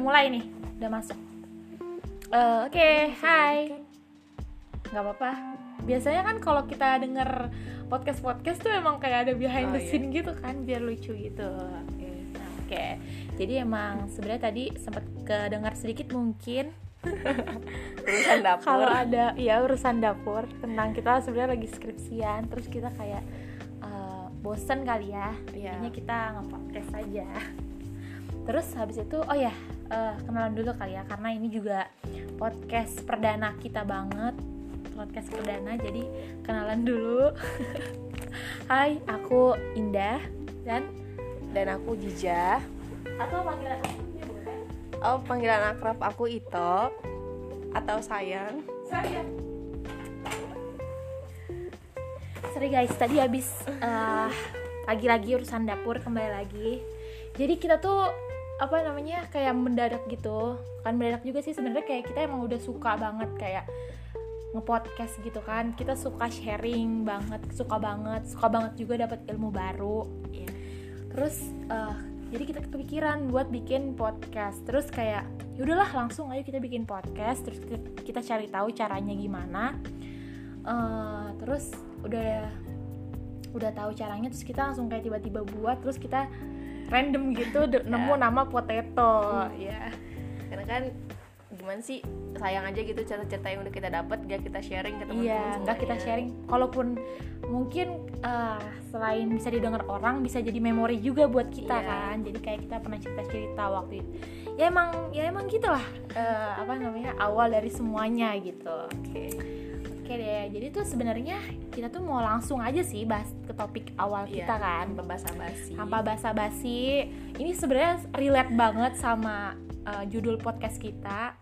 udah mulai nih udah masuk. Eh, oke hai. Nggak apa-apa. Biasanya kan kalau kita denger podcast podcast tuh emang kayak ada behind Oh, the iya. scene gitu kan biar lucu gitu. Oke Nah, oke. Jadi emang sebenarnya tadi sempat kedengar sedikit mungkin. Urusan dapur. Kalau ada ya urusan dapur tentang kita sebenarnya lagi skripsian terus kita kayak eh, bosen kali ya. Iya. jadinya kita nge-podcast aja. Terus habis itu oh ya eh, kenalan dulu kali ya karena ini juga podcast perdana kita banget. Podcast perdana jadi kenalan dulu. Hai aku Indah dan dan aku Jija. Atau panggilan aku oh panggilan akrab aku Ito atau sayang. Saya Sorry guys, tadi habis eh, lagi-lagi urusan dapur kembali lagi. Jadi kita tuh apa namanya kayak mendadak gitu. Kan mendadak juga sih sebenarnya kayak kita emang udah suka banget kayak ngepodcast gitu kan. Kita suka sharing banget, suka banget, suka banget juga dapat ilmu baru. Iya. Terus eh, jadi kita kepikiran buat bikin podcast. Terus kayak yaudahlah langsung ayo kita bikin podcast. Terus kita, kita cari tahu caranya gimana. Eh, terus udah udah tahu caranya terus kita langsung kayak tiba-tiba buat terus kita random gitu de- nemu nama potato. Ya karena kan gimana sih sayang aja gitu cerita-cerita yang udah kita dapat gak kita sharing ke teman-teman iya nggak kita sharing. Kalaupun mungkin eh, selain bisa didengar orang bisa jadi memori juga buat kita Iya. kan. Jadi kayak kita pernah cerita-cerita waktu itu. Ya emang ya emang gitulah eh, apa namanya awal dari semuanya gitu. Oke Oke deh, jadi tuh sebenarnya kita tuh mau langsung aja sih bahas ke topik awal Iya, kita kan. tanpa basa-basi Tanpa basa-basi. Ini sebenarnya relate banget sama uh, judul podcast kita.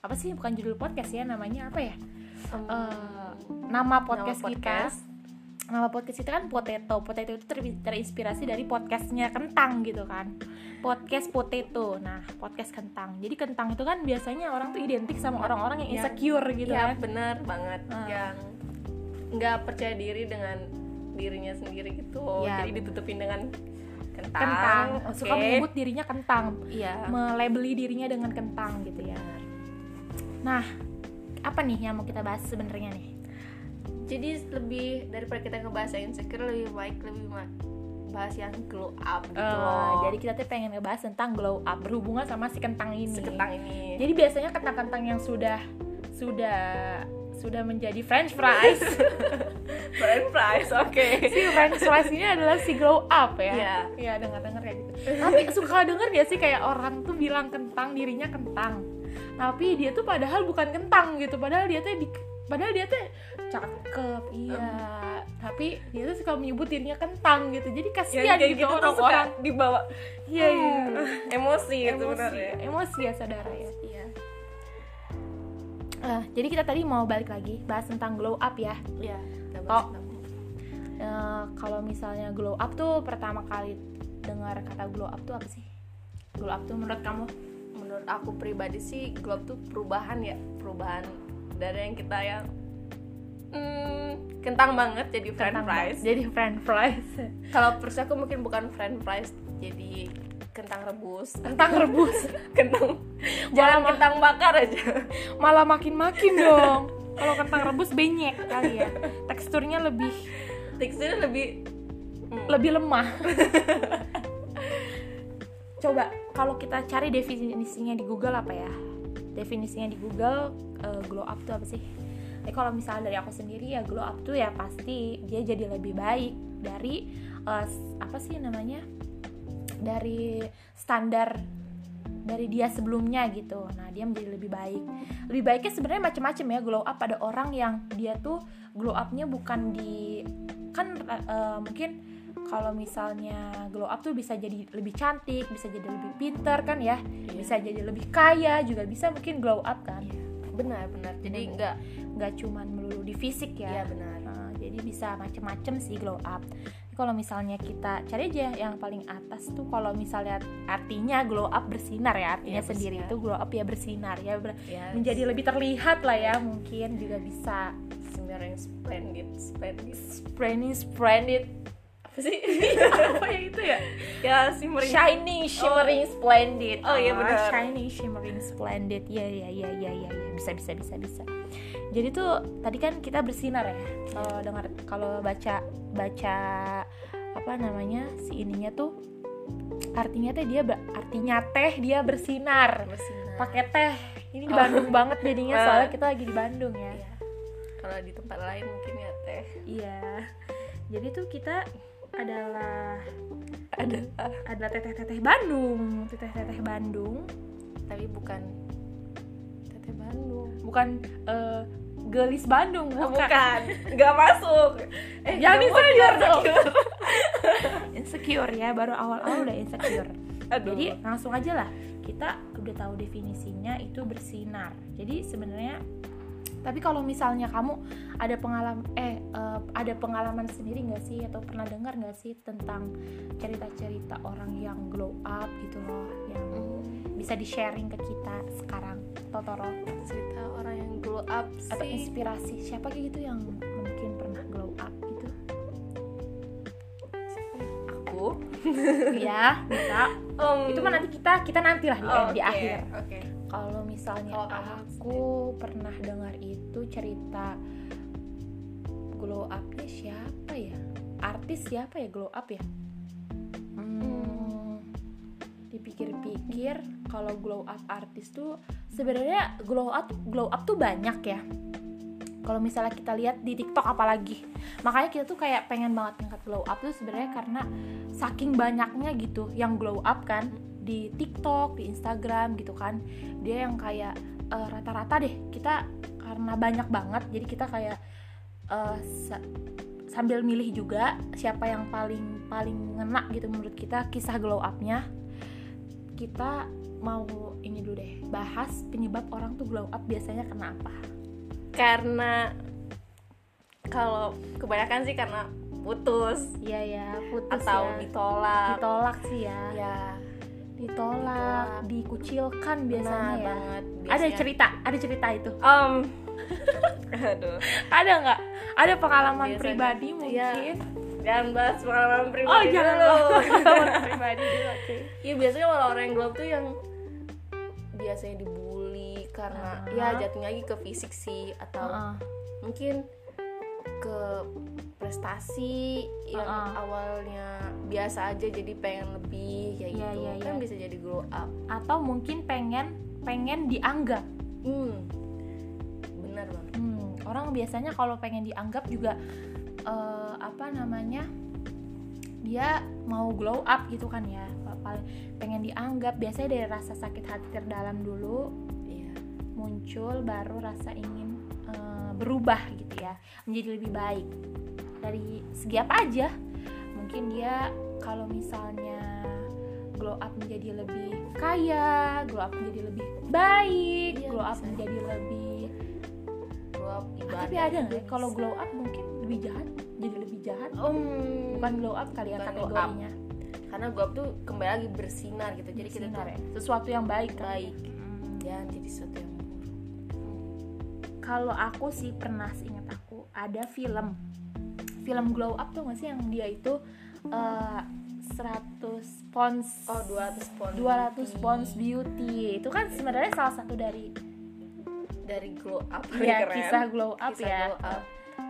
Apa sih bukan judul podcast ya namanya apa ya? Em, Uh, nama podcast, nama podcast. kita. Nama podcast kita kan Potato. Potato itu ter- terinspirasi dari podcastnya kentang gitu kan. Podcast Potato. Nah, podcast kentang. Jadi kentang itu kan biasanya orang tuh identik sama orang-orang yang Yang- insecure gitu Iya, kan. bener banget Ah. yang nggak percaya diri dengan dirinya sendiri gitu Iya. jadi ditutupin dengan kentang, kentang oke. suka menyebut dirinya kentang iya melabeli dirinya dengan kentang gitu ya nah apa nih yang mau kita bahas sebenarnya nih jadi lebih daripada kita ngebahas yang insecure lebih baik lebih ma- bahas yang glow up gitu Eh, loh jadi kita tuh pengen ngebahas tentang glow up berhubungan sama si kentang ini. Sekentang ini. Jadi biasanya kentang-kentang yang sudah sudah sudah menjadi french fries. Brand price oke. Si french fries ini adalah si glow up ya? Iya. Iya dengar-dengar kayak gitu. Tapi suka denger gak sih kayak orang tuh bilang kentang dirinya kentang. Tapi dia tuh padahal bukan kentang gitu. Padahal dia tuh di padahal dia tuh cakep iya. Tapi dia tuh suka menyebut dirinya kentang gitu. Jadi kasihan kayak gitu gitu orang-orang dibawa. Iya iya. Emosi gitu emosi sebenarnya emosi ya saudara ya. Iya. Eh, jadi kita tadi mau balik lagi bahas tentang glow up ya. Iya Oh. Eh, kalau misalnya glow up tuh pertama kali dengar kata glow up tuh apa sih? Glow up tuh menurut kamu? Menurut aku pribadi sih glow up tuh perubahan ya. Perubahan dari yang kita yang hmm, kentang banget jadi french fries jadi french fries kalau persis aku mungkin bukan french fries jadi kentang rebus. Kentang rebus? Kentang. Malah jangan mah- kentang bakar aja. Malah makin makin dong. Kalau kentang rebus benyek kali ya. Teksturnya lebih teksturnya lebih hmm, lebih lemah. Coba kalau kita cari definisinya di Google apa ya? Definisinya di Google eh, glow up tuh apa sih Eh, kalau misalnya dari aku sendiri ya glow up tuh ya pasti dia jadi lebih baik dari s- apa sih namanya dari standar dari dia sebelumnya gitu. Nah, dia menjadi lebih baik. Lebih baiknya sebenarnya macam-macam ya glow up ada orang yang dia tuh glow upnya bukan di kan eh, mungkin kalau misalnya glow up tuh bisa jadi lebih cantik, bisa jadi lebih pinter kan ya, Iya. bisa jadi lebih kaya juga bisa mungkin glow up kan. Benar benar jadi enggak Nggak cuman melulu di fisik iya ya. benar Nah, jadi bisa macem-macem sih glow up. Kalau misalnya kita cari aja yang paling atas tuh kalau misalnya artinya glow up bersinar ya artinya Iya, sendiri bersinar. itu glow up ya bersinar ya ber- ya menjadi lebih terlihat lah ya mungkin juga bisa sebenarnya yang splendid splendid splendid splendid sih? Apa ya itu ya? Ya shimmering. Shining shimmering splendid. Oh, iya, benar. shining shimmering splendid. Ya ya ya ya ya ya. bisa bisa bisa bisa. Jadi tuh tadi kan kita bersinar ya. Kalau dengar kalau baca baca apa namanya si ininya tuh artinya teh dia artinya teh dia bersinar. Bersinar. Pakai teh. Ini di Oh. Bandung banget jadinya Ah. soalnya kita lagi di Bandung ya. Iya. kalau di tempat lain mungkin ya teh. Iya. Jadi tuh kita adalah ada adalah teteh-teteh Bandung teteh-teteh Bandung. Tapi bukan teteh Bandung. Bukan eh, gelis Bandung Oh, bukan, bukan. Nggak masuk. Eh Jangan mau dong. insecure. insecure ya baru awal-awal udah insecure. Aduh. jadi langsung aja lah. Kita udah tahu definisinya itu bersinar. Jadi sebenarnya tapi kalau misalnya kamu ada pengalaman eh eh, ada pengalaman sendiri nggak sih? Atau pernah dengar nggak sih tentang cerita-cerita orang yang glow up gitu loh yang Hmm, bisa di sharing ke kita sekarang? Totoro. Cerita orang yang glow up atau sih. inspirasi siapa gitu yang mungkin pernah glow up gitu? Aku? Ya bisa. Em, itu mah nanti kita kita nanti lah di, oh, di akhir. oke kalau misalnya kamu aku pernah dengar itu cerita glow upnya siapa ya? Artis siapa ya glow up ya? Hmm, dipikir-pikir kalau glow up artis tuh sebenarnya glow up glow up tuh banyak ya. Kalau misalnya kita lihat di TikTok apalagi. Makanya kita tuh kayak pengen banget ngangkat glow up tuh sebenarnya karena saking banyaknya gitu yang glow up kan di TikTok di Instagram gitu kan. Dia yang kayak eh, rata-rata deh kita karena banyak banget jadi kita kayak sa- sambil milih juga siapa yang paling paling ngena gitu menurut kita kisah glow upnya. Kita mau ini dulu deh bahas penyebab orang tuh glow up biasanya karena apa? Karena kalau kebanyakan sih karena putus. Iya ya, putus atau ya. ditolak. Ditolak sih ya. ya Ditolak, dikucilkan biasanya benar ya. banget Ada Biasanya- cerita, ada cerita itu. Em, aduh Ada nggak? Ada pengalaman Biasanya. pribadi Iya. mungkin? jangan bahas pengalaman pribadi Oh, jangan dulu. pengalaman pribadi dulu, oke. Iya biasanya kalau orang yang up tuh yang biasanya dibully karena Ah. ya jatuhnya lagi ke fisik sih atau Heeh. mungkin ke prestasi yang Ah. awalnya biasa aja jadi pengen lebih kayak Iya, gitu iya, kan iya. bisa jadi glow up. Atau mungkin pengen pengen dianggap. Hmm. Benar banget. Hmm, orang biasanya kalau pengen dianggap juga eh, apa namanya? Dia mau glow up gitu kan ya. Paling pengen dianggap biasanya dari rasa sakit hati terdalam dulu Iya. muncul baru rasa ingin eh, berubah gitu ya menjadi lebih baik dari segi apa aja mungkin dia kalau misalnya glow up menjadi lebih kaya glow up menjadi lebih baik Iya, glow up bisa. menjadi lebih Glow up Ah, tapi ada nggak ya, kalau glow up mungkin lebih jahat jadi lebih jahat Hmm. bukan glow up kali ya up. kategorinya karena glow up tuh kembali lagi bersinar gitu. Jadi kita Sinar tuh ya. sesuatu yang baik kan? baik. Hmm. Jangan jadi sesuatu yang kalau aku sih pernah seingat aku ada film film glow up tuh nggak sih yang dia itu eh, 100 pounds. Oh, 200 pound. 200 pounds beauty. Itu kan sebenarnya salah satu dari dari glow up ya keren. kisah glow up Kisah ya. Glow up.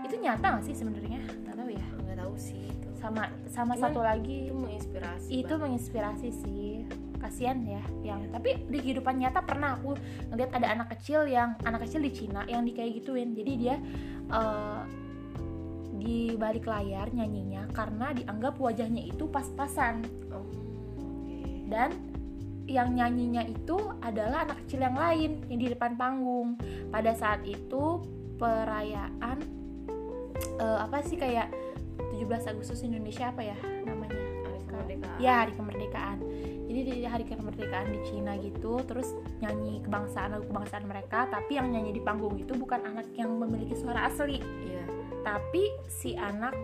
itu nyata nggak sih sebenarnya? Nggak tahu ya. Nggak tahu sih itu. Sama sama Cuman satu lagi. itu menginspirasi itu banget. menginspirasi sih. Kasihan ya yang tapi di kehidupan nyata pernah aku ngeliat ada anak kecil yang anak kecil di Cina yang di kayak gituin. Jadi dia eh, di balik layar nyanyinya karena dianggap wajahnya itu pas-pasan. Oh, dan yang nyanyinya itu adalah anak kecil yang lain yang di depan panggung. Pada saat itu perayaan eh, apa sih kayak 17 Agustus Indonesia apa ya namanya? Hari kemerdekaan. ya hari kemerdekaan. Jadi di hari kemerdekaan di Cina gitu terus nyanyi kebangsaan lagu kebangsaan mereka. Tapi yang nyanyi di panggung itu bukan anak yang memiliki suara asli. Iya. Tapi si anak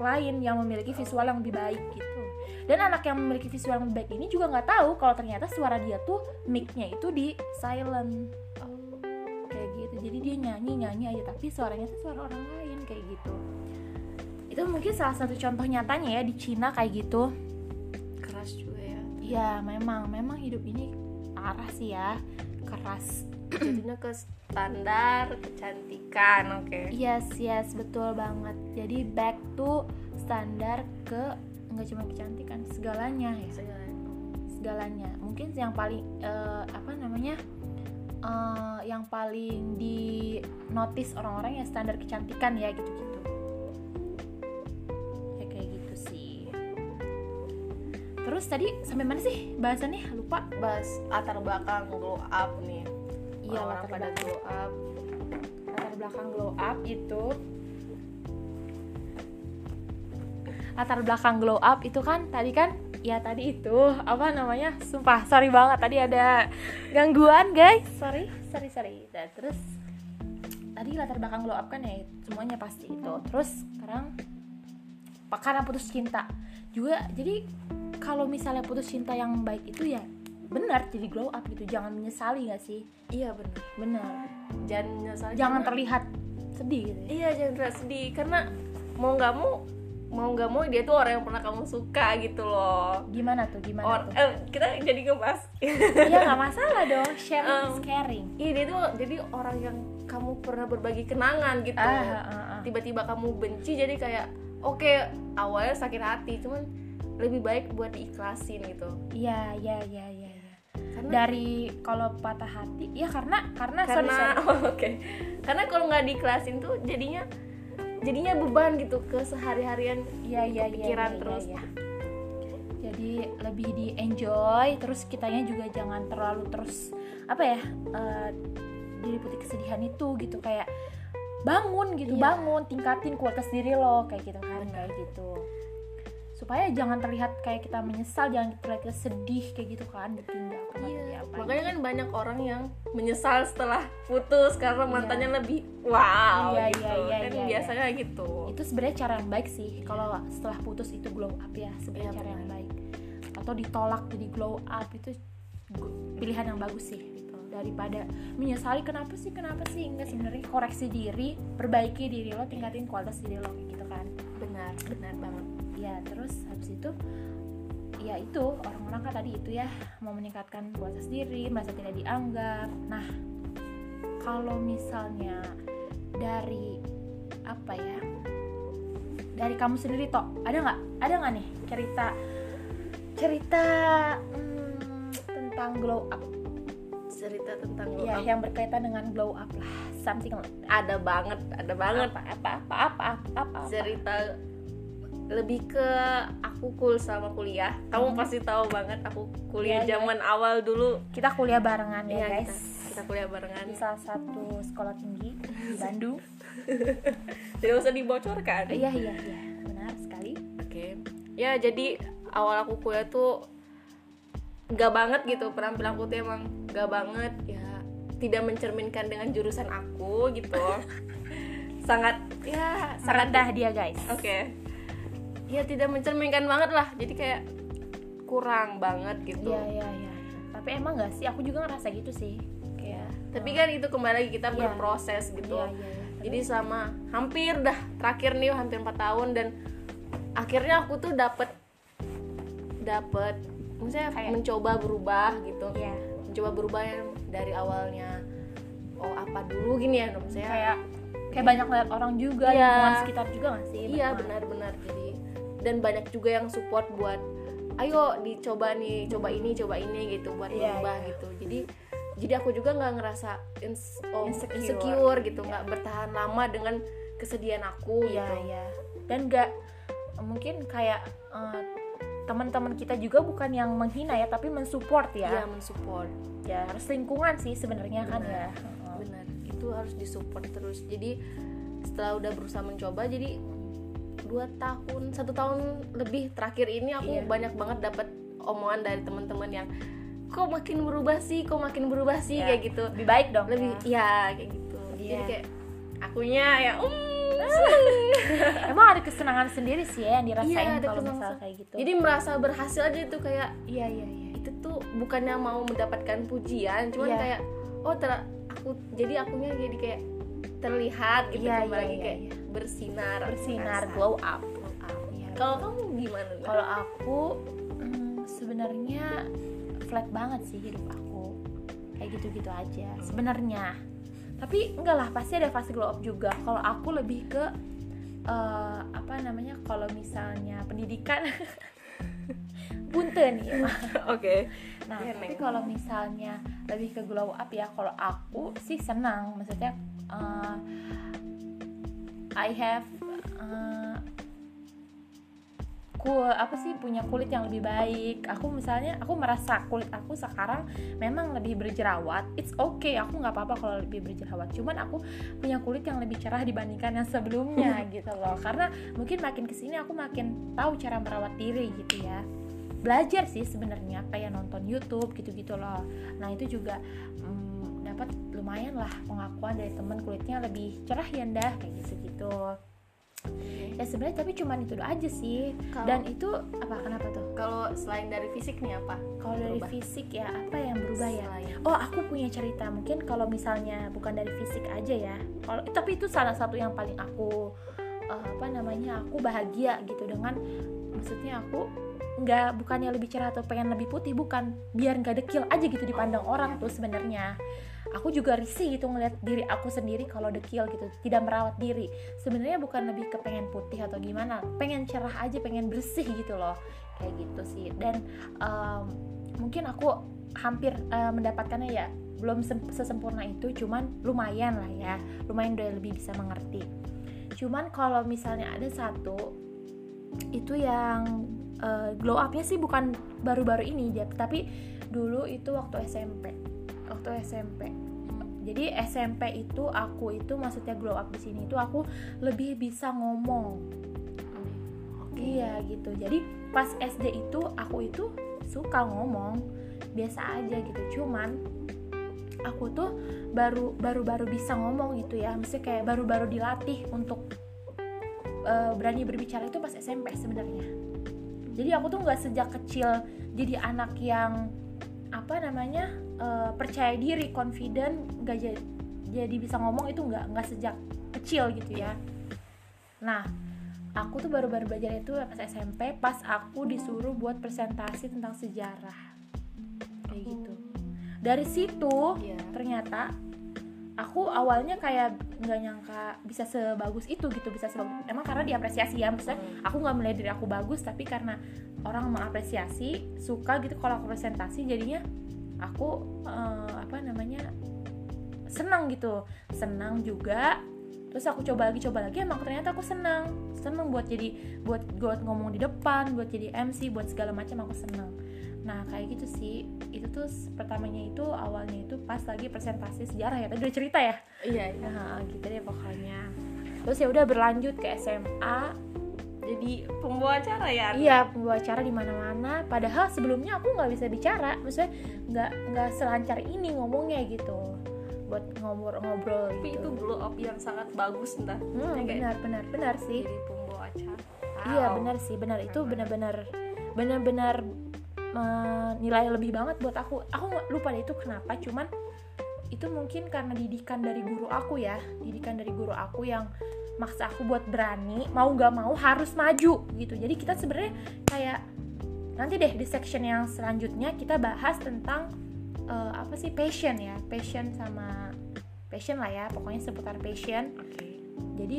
lain yang memiliki visual yang lebih baik gitu. Dan anak yang memiliki visual yang lebih baik ini juga nggak tahu kalau ternyata suara dia tuh mic-nya itu di silent. Oh, kayak gitu. Jadi dia nyanyi nyanyi aja. Tapi suaranya tuh suara orang lain kayak gitu. Itu mungkin salah satu contoh nyatanya ya di Cina kayak gitu. Keras juga ya. Ya memang. Memang hidup ini parah sih ya. Keras jadinya ke standar kecantikan oke. Yes yes betul banget. Jadi back to standar ke nggak cuma kecantikan segalanya ya. Segala- segalanya. Mungkin yang paling eh, apa namanya eh, yang paling di notice orang-orang ya standar kecantikan ya gitu-gitu. Ya kayak gitu sih. Terus tadi sampai mana sih bahasannya? Lupa. Bahas latar belakang glow up nih Iya, latar pada belakang. glow up. Latar belakang glow up itu. Latar belakang glow up itu kan tadi kan ya tadi itu apa namanya sumpah sorry banget tadi ada gangguan guys. Sorry sorry sorry. Dan terus tadi latar belakang glow up kan ya semuanya pasti itu. Terus sekarang karena putus cinta. Juga jadi kalau misalnya putus cinta yang baik itu ya benar jadi glow up gitu jangan menyesali gak sih? Iya benar. Benar. Jangan menyesal jangan karena- terlihat sedih gitu ya. iya jangan terlihat sedih karena mau nggak mau mau nggak mau dia tuh orang yang pernah kamu suka gitu loh. Gimana tuh? Gimana Or, tuh? eh, kita jadi ngebahas. Iya nggak masalah dong. Sharing is Um, caring. iya dia tuh jadi orang yang kamu pernah berbagi kenangan gitu. Ah, ah, ah, tiba-tiba kamu benci jadi kayak oke awalnya sakit hati cuman lebih baik buat diikhlasin gitu. Iya iya iya iya iya. Karena dari kalau patah hati ya karena karena, karena sorry. oh, oke karena kalau nggak diikhlasin tuh jadinya jadinya beban gitu ke sehari-harian iya iya iya kepikiran iya, terus. iya, iya. jadi lebih di enjoy terus kitanya juga jangan terlalu terus apa ya eh, diliputi kesedihan itu gitu kayak bangun gitu Iya. bangun tingkatin kualitas diri lo kayak gitu kan kayak gitu supaya jangan terlihat kayak kita menyesal jangan terlihat kita sedih kayak gitu kan ditinggalkan atau Iya, diapain. makanya kan banyak orang yang menyesal setelah putus karena mantannya lebih wow Iya, gitu. iya, iya, kan iya, biasanya gitu. itu sebenarnya cara yang baik sih kalau setelah putus itu glow up ya sebenarnya Iya, cara yang baik atau ditolak jadi glow up itu pilihan yang bagus sih gitu daripada menyesali kenapa sih kenapa sih enggak sebenarnya koreksi diri perbaiki diri lo tingkatin kualitas diri lo gitu kan Benar, benar banget. Ya terus habis itu ya itu orang-orang kan tadi itu ya mau meningkatkan kualitas diri merasa tidak dianggap nah kalau misalnya dari apa ya dari kamu sendiri toh ada nggak ada nggak nih cerita cerita hmm, tentang glow up Cerita tentang glow ya up. yang berkaitan dengan glow up lah something ada banget, ada banget. apa apa apa apa apa, apa. Cerita lebih ke aku cool sama kuliah. Kamu Hmm. pasti tahu banget aku kuliah iya. zaman awal dulu. kita kuliah barengan ya Iya, guys kita, kita kuliah barengan. di salah satu sekolah tinggi di Bandung. Tidak usah dibocorkan. iya iya iya benar sekali. Oke. Ya jadi awal aku kuliah tuh nggak banget gitu penampilan aku tuh emang nggak banget ya tidak mencerminkan dengan jurusan aku gitu. sangat ya sangat Merendah dia guys. Oke. Ya tidak mencerminkan banget lah. Jadi kayak kurang banget gitu. Iya iya iya. Tapi emang nggak sih? Aku juga ngerasa gitu sih. Kayak. Tapi kan itu kembali lagi kita Iya. berproses gitu. Iya iya. iya. Jadi selama hampir dah terakhir nih hampir 4 tahun dan akhirnya aku tuh dapet dapet maksudnya Kayak- mencoba berubah gitu. Iya. Mencoba berubah yang dari awalnya oh apa dulu gini ya maksudnya Kayak kayak banyak lihat orang juga Iya. lingkungan sekitar juga nggak sih? Iya benar-benar jadi dan banyak juga yang support buat ayo dicoba nih coba ini coba ini gitu buat Iya, berubah iya. gitu jadi jadi aku juga nggak ngerasa ins- oh, Insecure. insecure. gitu nggak bertahan lama dengan kesedihan aku Iya gitu iya. Dan nggak mungkin kayak eh, teman-teman kita juga bukan yang menghina ya, tapi mensupport Iya ya. mensupport Ya harus lingkungan sih sebenarnya kan ya. Benar itu harus disupport terus jadi setelah udah berusaha mencoba jadi dua tahun satu tahun lebih terakhir ini aku Iya. banyak banget dapat omongan dari teman-teman yang kok makin berubah sih kok makin berubah sih Ya. kayak gitu Lebih baik dong. lebih ya. ya kayak gitu jadi Iya. kayak akunya ya um Emang ada kesenangan sendiri sih ya yang dirasain ada kalau kesenangan. misal kayak gitu. jadi merasa berhasil aja itu kayak iya iya iya. itu tuh bukannya mau mendapatkan pujian cuman Iya. kayak oh ter aku jadi akunya jadi kayak terlihat gitu Iya, kembali iya, kayak. Bersinar bersinar rasa. glow up. Glow up. Iya, kalau kamu gimana kalau aku mm, sebenarnya flat banget sih hidup aku. Kayak gitu-gitu aja sebenarnya. Tapi enggak lah pasti ada fase glow up juga. Kalau aku lebih ke eh, apa namanya kalau misalnya pendidikan. Punten ya oke. Nah Iya, tapi kalau misalnya lebih ke glow up ya kalau aku sih senang. Maksudnya eh, I have eh, ku apa sih punya kulit yang lebih baik. Aku misalnya aku merasa kulit aku sekarang memang lebih berjerawat. It's okay aku nggak apa-apa kalau lebih berjerawat. Cuman aku punya kulit yang lebih cerah dibandingkan yang sebelumnya gitu loh. Karena mungkin makin ke sini aku makin tahu cara merawat diri gitu ya. Belajar sih sebenarnya kayak nonton YouTube gitu-gitu loh. Nah itu juga mm, dapat lumayan lah pengakuan dari temen kulitnya lebih cerah ya ndah kayak gitu-gitu. Ya sebenarnya tapi cuman itu aja sih. Kalau- dan itu apa kenapa tuh? Kalau selain dari fisik nih apa kalau dari fisik ya apa yang berubah ya? Selain- oh aku punya cerita. Mungkin kalau misalnya bukan dari fisik aja ya. Kalau tapi itu salah satu yang paling aku eh, apa namanya aku bahagia gitu dengan maksudnya aku nggak bukannya lebih cerah atau pengen lebih putih bukan. Biar nggak dekil aja gitu dipandang orang tuh sebenarnya aku juga risih gitu ngeliat diri aku sendiri kalau dekil gitu tidak merawat diri. Sebenarnya bukan lebih ke pengen putih atau gimana pengen cerah aja pengen bersih gitu loh. Kayak gitu sih. Dan em, mungkin aku hampir eh, mendapatkannya ya belum sem- sesempurna itu cuman lumayan lah ya. Lumayan udah lebih bisa mengerti. Cuman kalau misalnya ada satu itu yang eh, glow upnya sih bukan baru-baru ini tapi dulu itu waktu SMP waktu SMP jadi SMP itu aku itu maksudnya glow up di sini itu aku lebih bisa ngomong Oke. Iya gitu. Jadi pas SD itu aku itu suka ngomong biasa aja gitu. Cuman aku tuh baru baru baru bisa ngomong gitu ya. Mesti kayak baru-baru dilatih untuk eh, berani berbicara itu pas SMP sebenarnya. Jadi aku tuh nggak sejak kecil jadi anak yang apa namanya eh, percaya diri, confident, nggak jadi jadi bisa ngomong itu nggak nggak sejak kecil gitu ya. Nah, aku tuh baru-baru belajar itu pas SMP pas aku disuruh buat presentasi tentang sejarah kayak gitu dari situ Iya. ternyata aku awalnya kayak nggak nyangka bisa sebagus itu gitu bisa sebagus emang karena diapresiasi ya maksudnya aku nggak melihat diri aku bagus tapi karena orang mengapresiasi suka gitu kalau aku presentasi jadinya aku eh, apa namanya senang gitu. Senang juga. Terus aku coba lagi coba lagi emang ternyata aku senang. Senang buat jadi buat buat ngomong di depan buat jadi MC buat segala macam aku senang. Nah kayak gitu sih. Itu tuh pertamanya itu awalnya itu pas lagi presentasi sejarah ya. Tadi udah cerita ya? Iya iya. nah gitu deh pokoknya. Terus ya udah berlanjut ke SMA jadi pembawa acara ya? Iya, pembawa acara di mana-mana. Padahal sebelumnya aku nggak bisa bicara, maksudnya nggak nggak selancar ini ngomongnya gitu, buat ngobrol-ngobrol tapi itu gitu. glow up yang sangat bagus entah. Hmm, Ya, kayak benar, benar, benar sih. jadi pembawa acara. Iya, benar sih, benar. Itu benar-benar benar-benar menilai lebih banget buat aku. Aku lupa deh itu kenapa, cuman itu mungkin karena didikan dari guru aku ya, didikan dari guru aku yang maksa aku buat berani, mau nggak mau harus maju gitu. Jadi kita sebenarnya kayak nanti deh di section yang selanjutnya kita bahas tentang eh, apa sih passion ya, passion sama passion lah ya, pokoknya seputar passion. Oke. Jadi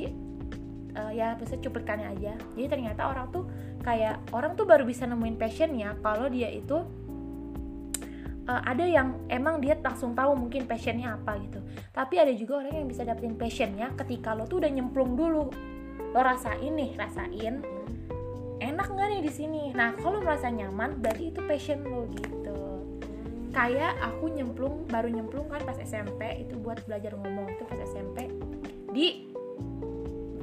eh, ya bisa cuplikannya aja. Jadi ternyata orang tuh kayak orang tuh baru bisa nemuin passionnya kalau dia itu eh, ada yang emang dia langsung tahu mungkin passionnya apa gitu. Tapi ada juga orang yang bisa dapetin passionnya ketika lo tuh udah nyemplung dulu. Lo rasain nih rasain enak nggak nih di sini? Nah kalau merasa nyaman berarti itu passion lo gitu. Kayak aku nyemplung baru nyemplung kan pas SMP itu buat belajar ngomong itu pas SMP di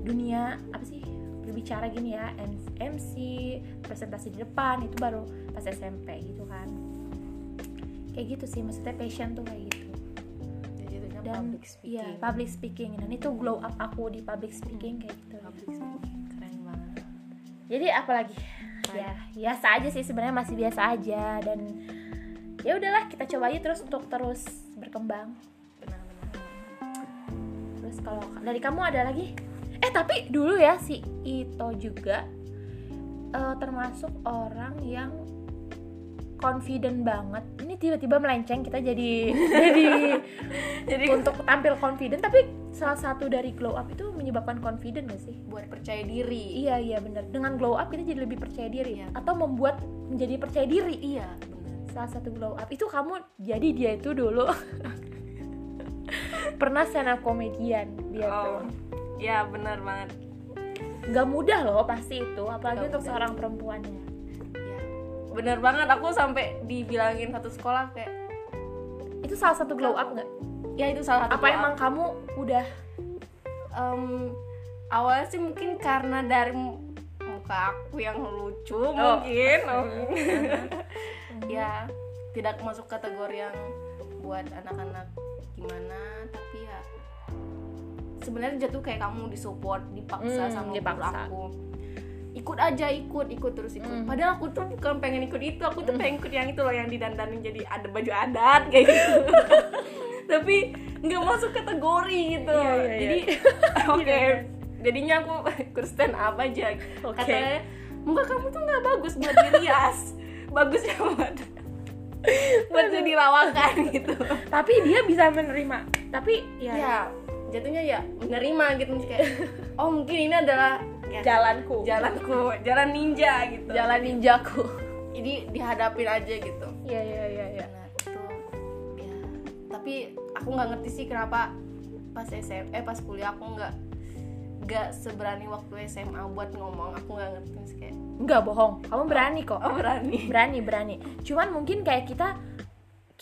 dunia apa sih berbicara gini ya MC presentasi di depan itu baru pas SMP gitu kan kayak gitu sih maksudnya passion tuh kayak gitu. Dan public speaking. iya public speaking. Dan itu glow up aku di public speaking kayak gitu. Public speaking keren banget. Jadi apalagi ya biasa aja sih sebenarnya masih biasa aja. Dan ya udahlah kita coba aja terus untuk terus berkembang. Benar-benar. Terus kalau dari kamu ada lagi? Eh tapi dulu ya si Ito juga eh, termasuk orang yang confident banget. Ini tiba-tiba melenceng kita jadi jadi jadi untuk tampil confident. Tapi salah satu dari glow up itu menyebabkan confident gak sih? Buat percaya diri. Iya iya benar dengan glow up kita jadi lebih percaya diri. Iya. atau membuat menjadi percaya diri. Iya benar salah satu glow up. Itu kamu jadi dia itu dulu. Pernah stand up komedian dia tuh. oh ya benar banget. Nggak mudah loh pasti itu apalagi Nggak untuk mudah. seorang perempuannya. ya benar banget aku sampai dibilangin satu sekolah kayak itu salah satu glow up nggak ya itu salah satu apa doa. emang kamu udah Em, awalnya sih mungkin karena dari mu- muka aku yang lucu Oh. mungkin ya tidak masuk kategori yang buat anak-anak gimana tapi ya sebenarnya jatuh kayak kamu disupport dipaksa Hmm, sama dipaksa. aku ikut aja ikut ikut terus ikut. Hmm. padahal aku tuh bukan pengen ikut itu aku tuh pengen ikut yang itu loh yang didandanin jadi ada baju adat kayak gitu. Tapi nggak masuk kategori gitu. Iya, iya, iya. jadi oke. Jadinya aku ikut stand up aja. Oke. katanya muka kamu tuh nggak bagus buat dirias bagus ya buat buat jadi rawakan gitu. Tapi dia bisa menerima. Tapi ya, ya jatuhnya ya menerima gitu. Kayak oh mungkin ini adalah ya, jalanku. Jalanku. Jalan ninja gitu. Jalan ninjaku. Jadi dihadapin aja gitu. Iya iya iya nah itu. Ya. Tapi aku nggak ngerti sih kenapa pas SM eh pas kuliah aku nggak nggak seberani waktu SMA buat ngomong. Aku nggak ngerti sih kayak nggak bohong. Kamu berani kok. Oh berani. Berani berani. Cuman mungkin kayak kita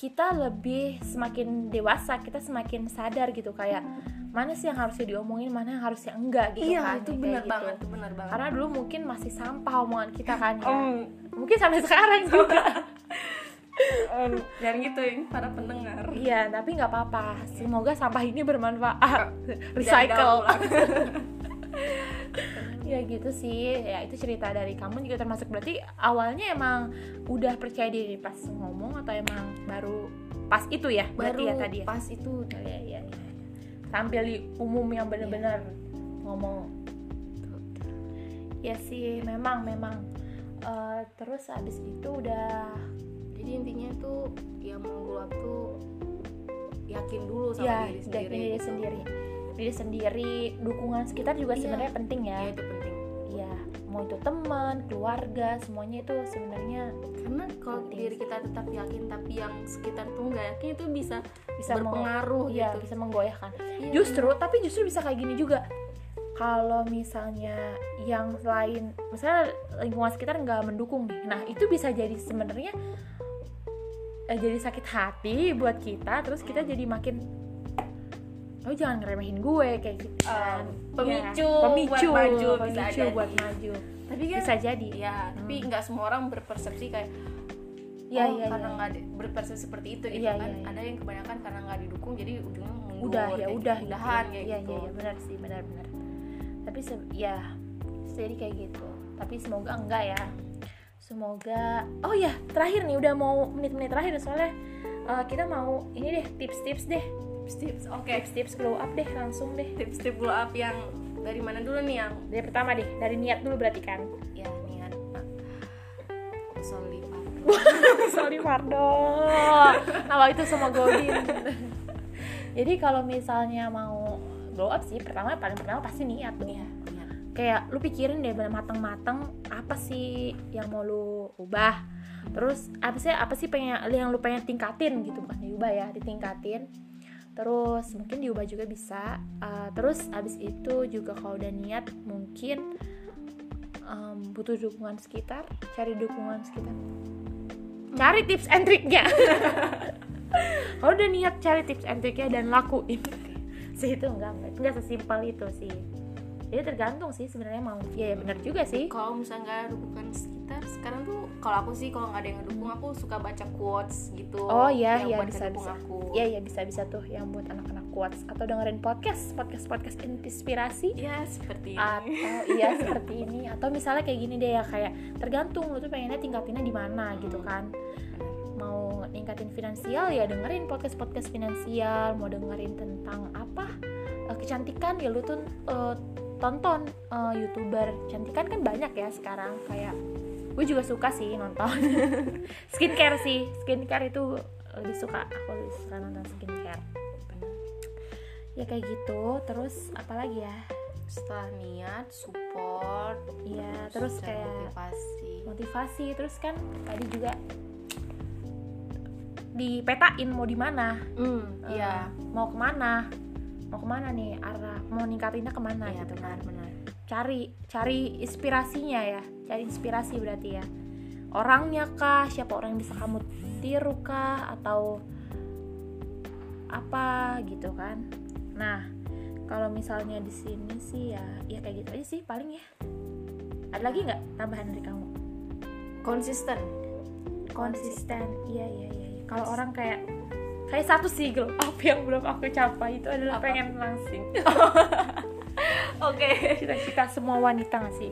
kita lebih semakin dewasa kita semakin sadar gitu kayak mana sih yang harusnya diomongin mana yang harusnya enggak gitu iya kan itu benar gitu. banget itu benar banget. Karena dulu mungkin masih sampah omongan kita kan ya. Om, mungkin sampai sekarang juga. Om, jangan gitu ya para pendengar. Iya tapi nggak apa-apa. Semoga sampah ini bermanfaat. Recycle. ya gitu sih. Ya itu cerita dari kamu juga termasuk. Berarti awalnya emang udah percaya diri pas ngomong atau emang baru pas itu ya? Berarti baru ya tadi ya? pas itu. Ya ya ya, ya. tampil di umum yang bener-bener ngomong. Ya sih memang memang. Eh, terus abis itu udah jadi intinya tuh ya mau grow up tuh yakin dulu sama ya diri sendiri diri gitu. sendiri diri sendiri dukungan sekitar juga Iya. sebenarnya penting ya ya itu penting ya mau itu teman keluarga semuanya itu sebenarnya karena kalau Penting diri kita tetap yakin tapi yang sekitar tuh nggak yakin itu bisa bisa meng- berpengaruh Iya, gitu bisa menggoyahkan. Iya. Justru, tapi justru bisa kayak gini juga. Kalau misalnya yang lain, misalnya lingkungan sekitar nggak mendukung nih, nah itu bisa jadi sebenarnya eh, jadi sakit hati buat kita, terus kita jadi makin oh jangan ngeremehin gue kayak gitu kan. Um, pemicu Ya, pemicu buat maju, bisa pemicu jadi. buat maju tapi kan bisa jadi ya tapi nggak semua orang berpersepsi kayak Iya, oh iya, karena iya. nggak di- berpersepsi seperti itu gitu Iya, kan iya, iya. ada yang kebanyakan karena nggak didukung jadi ujungnya mundur udah ya kayak udah gitu. gitu. udahan kayak iya, gitu iya, iya, benar sih benar benar tapi se- ya jadi kayak gitu tapi semoga enggak ya semoga oh ya terakhir nih udah mau menit-menit terakhir soalnya eh, kita mau ini deh tips-tips deh tips oke. Tips-tips glow up deh langsung deh. Tips-tips glow up yang dari mana dulu nih yang? Dari pertama deh dari niat dulu berarti kan? Ya niat. Sorry Fardo. Kalau itu sama Godin. Jadi kalau misalnya mau glow up sih pertama paling pertama pasti niat dong Iya, niat kayak lu pikirin deh bener mateng-mateng apa sih yang mau lu ubah? Terus apa sih apa sih pengen yang lu pengen tingkatin gitu bukan diubah ya ditingkatin terus mungkin diubah juga bisa. Uh, terus abis itu juga kalau udah niat mungkin um, butuh dukungan sekitar cari dukungan sekitar. Cari tips and triknya. Kalau udah niat cari tips and triknya dan lakuin. Sih itu enggak enggak enggak sesimpel itu sih jadi tergantung sih sebenarnya mau. Ya, ya benar juga sih. Kalau misalnya nggak dukungan sekitar sekarang tuh kalau aku sih kalau nggak ada yang ngedukung aku suka baca quotes gitu Oh, iya, iya, bisa, bisa. aku. Iya iya bisa bisa tuh yang buat anak-anak quotes atau dengerin podcast podcast podcast inspirasi. Ya seperti ini. Atau iya seperti ini. Atau misalnya kayak gini deh ya kayak tergantung lu tuh pengennya tingkatinnya di mana gitu kan. Mau ningkatin finansial ya dengerin podcast podcast finansial. Mau dengerin tentang apa eh, kecantikan ya lu tuh eh, tonton eh, youtuber cantikan kan banyak ya sekarang. Kayak gue juga suka sih nonton. Skincare sih. Skincare itu lebih suka aku lebih suka nonton skincare. Ya kayak gitu. Terus apalagi ya? Setelah niat support Iya, terus kayak motivasi. motivasi. Terus kan tadi juga dipetain mau di mana. Eh, iya. Mau ke mana mau ke mana nih? Arah mau ningkatinnya ke mana iya gitu kan? benar-benar cari cari inspirasinya ya. Cari inspirasi berarti ya. Orangnya kah? Siapa orang yang bisa kamu tiru kah? Atau apa gitu kan? Nah kalau misalnya di sini sih ya ya kayak gitu aja sih paling ya. Ada lagi nggak tambahan dari kamu? Konsisten. Konsisten. Iya iya iya iya. kalau orang kayak kayak satu sih up yang belum aku capai itu adalah Apa? pengen langsing. Oke. Cita-cita semua wanita nggak sih?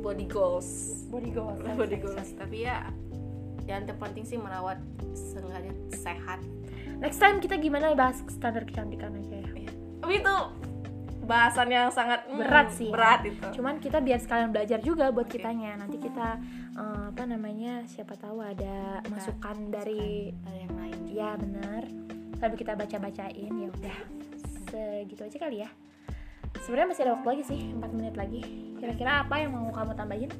Body goals. Body goals. Body goals. Tapi ya yang terpenting sih merawat sengaja sehat. Next time kita gimana bahas standar kecantikan aja ya? Tapi itu bahasan yang sangat hmm, berat sih ya. berat itu. Cuman kita biar sekalian belajar juga buat kitanya. Nanti kita eh, apa namanya siapa tahu ada masukan dari ada yang lain. Ya benar. Sambil kita baca bacain ya udah. Segitu aja kali ya. Sebenarnya masih ada waktu lagi sih 4 menit lagi. Kira-kira apa yang mau kamu tambahin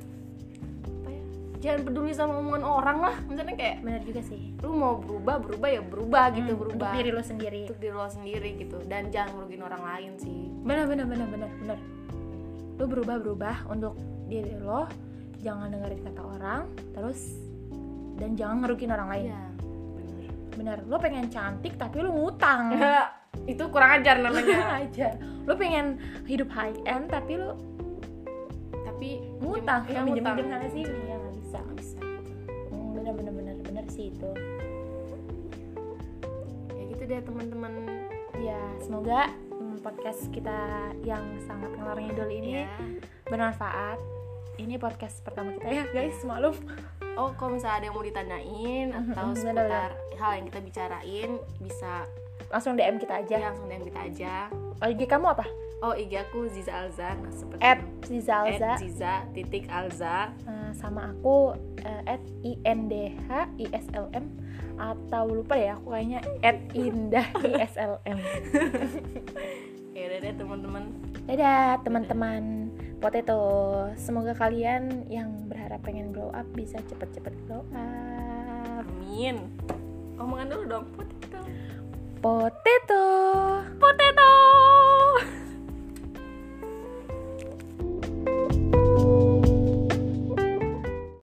jangan peduli sama omongan orang lah. Misalnya kayak benar juga sih. Lu mau berubah berubah ya berubah gitu Hmm, berubah. untuk diri lo sendiri. Untuk diri lo sendiri gitu. Dan jangan ngerugiin orang lain sih. Benar benar benar benar benar. Lo berubah berubah untuk diri lo. Jangan dengerin kata orang terus dan jangan ngerugiin orang lain. Iya bener benar. Lo pengen cantik tapi lo ngutang. Itu kurang ajar namanya. Aja lo pengen hidup high end tapi lo tapi ngutang ya, minjem minjem sana sini ya nggak bisa Nggak bisa. Hmm, bener bener bener bener sih itu. Ya gitu deh teman-teman. Ya semoga hmm, podcast kita yang sangat ngalor ngidul ini ya. bermanfaat. Ini podcast pertama kita ya guys maklum. Oh kalau misalnya ada yang mau ditanyain atau Mhm, seputar hal yang kita bicarain bisa langsung DM kita aja. Ya langsung DM kita aja. Oh, IG kamu apa oh IG aku Ziza Alza. Nah, seperti at itu. Zizalza At Ziza titik Alza. Eh, sama aku eh, at INDH ISLM atau lupa ya aku kayaknya at Indah ISLM ya deh teman-teman. Dadah teman-teman. Potato. Semoga kalian yang berharap pengen glow up bisa cepet-cepet glow up. Amin. Omongan dulu dong potato. Potato. Potato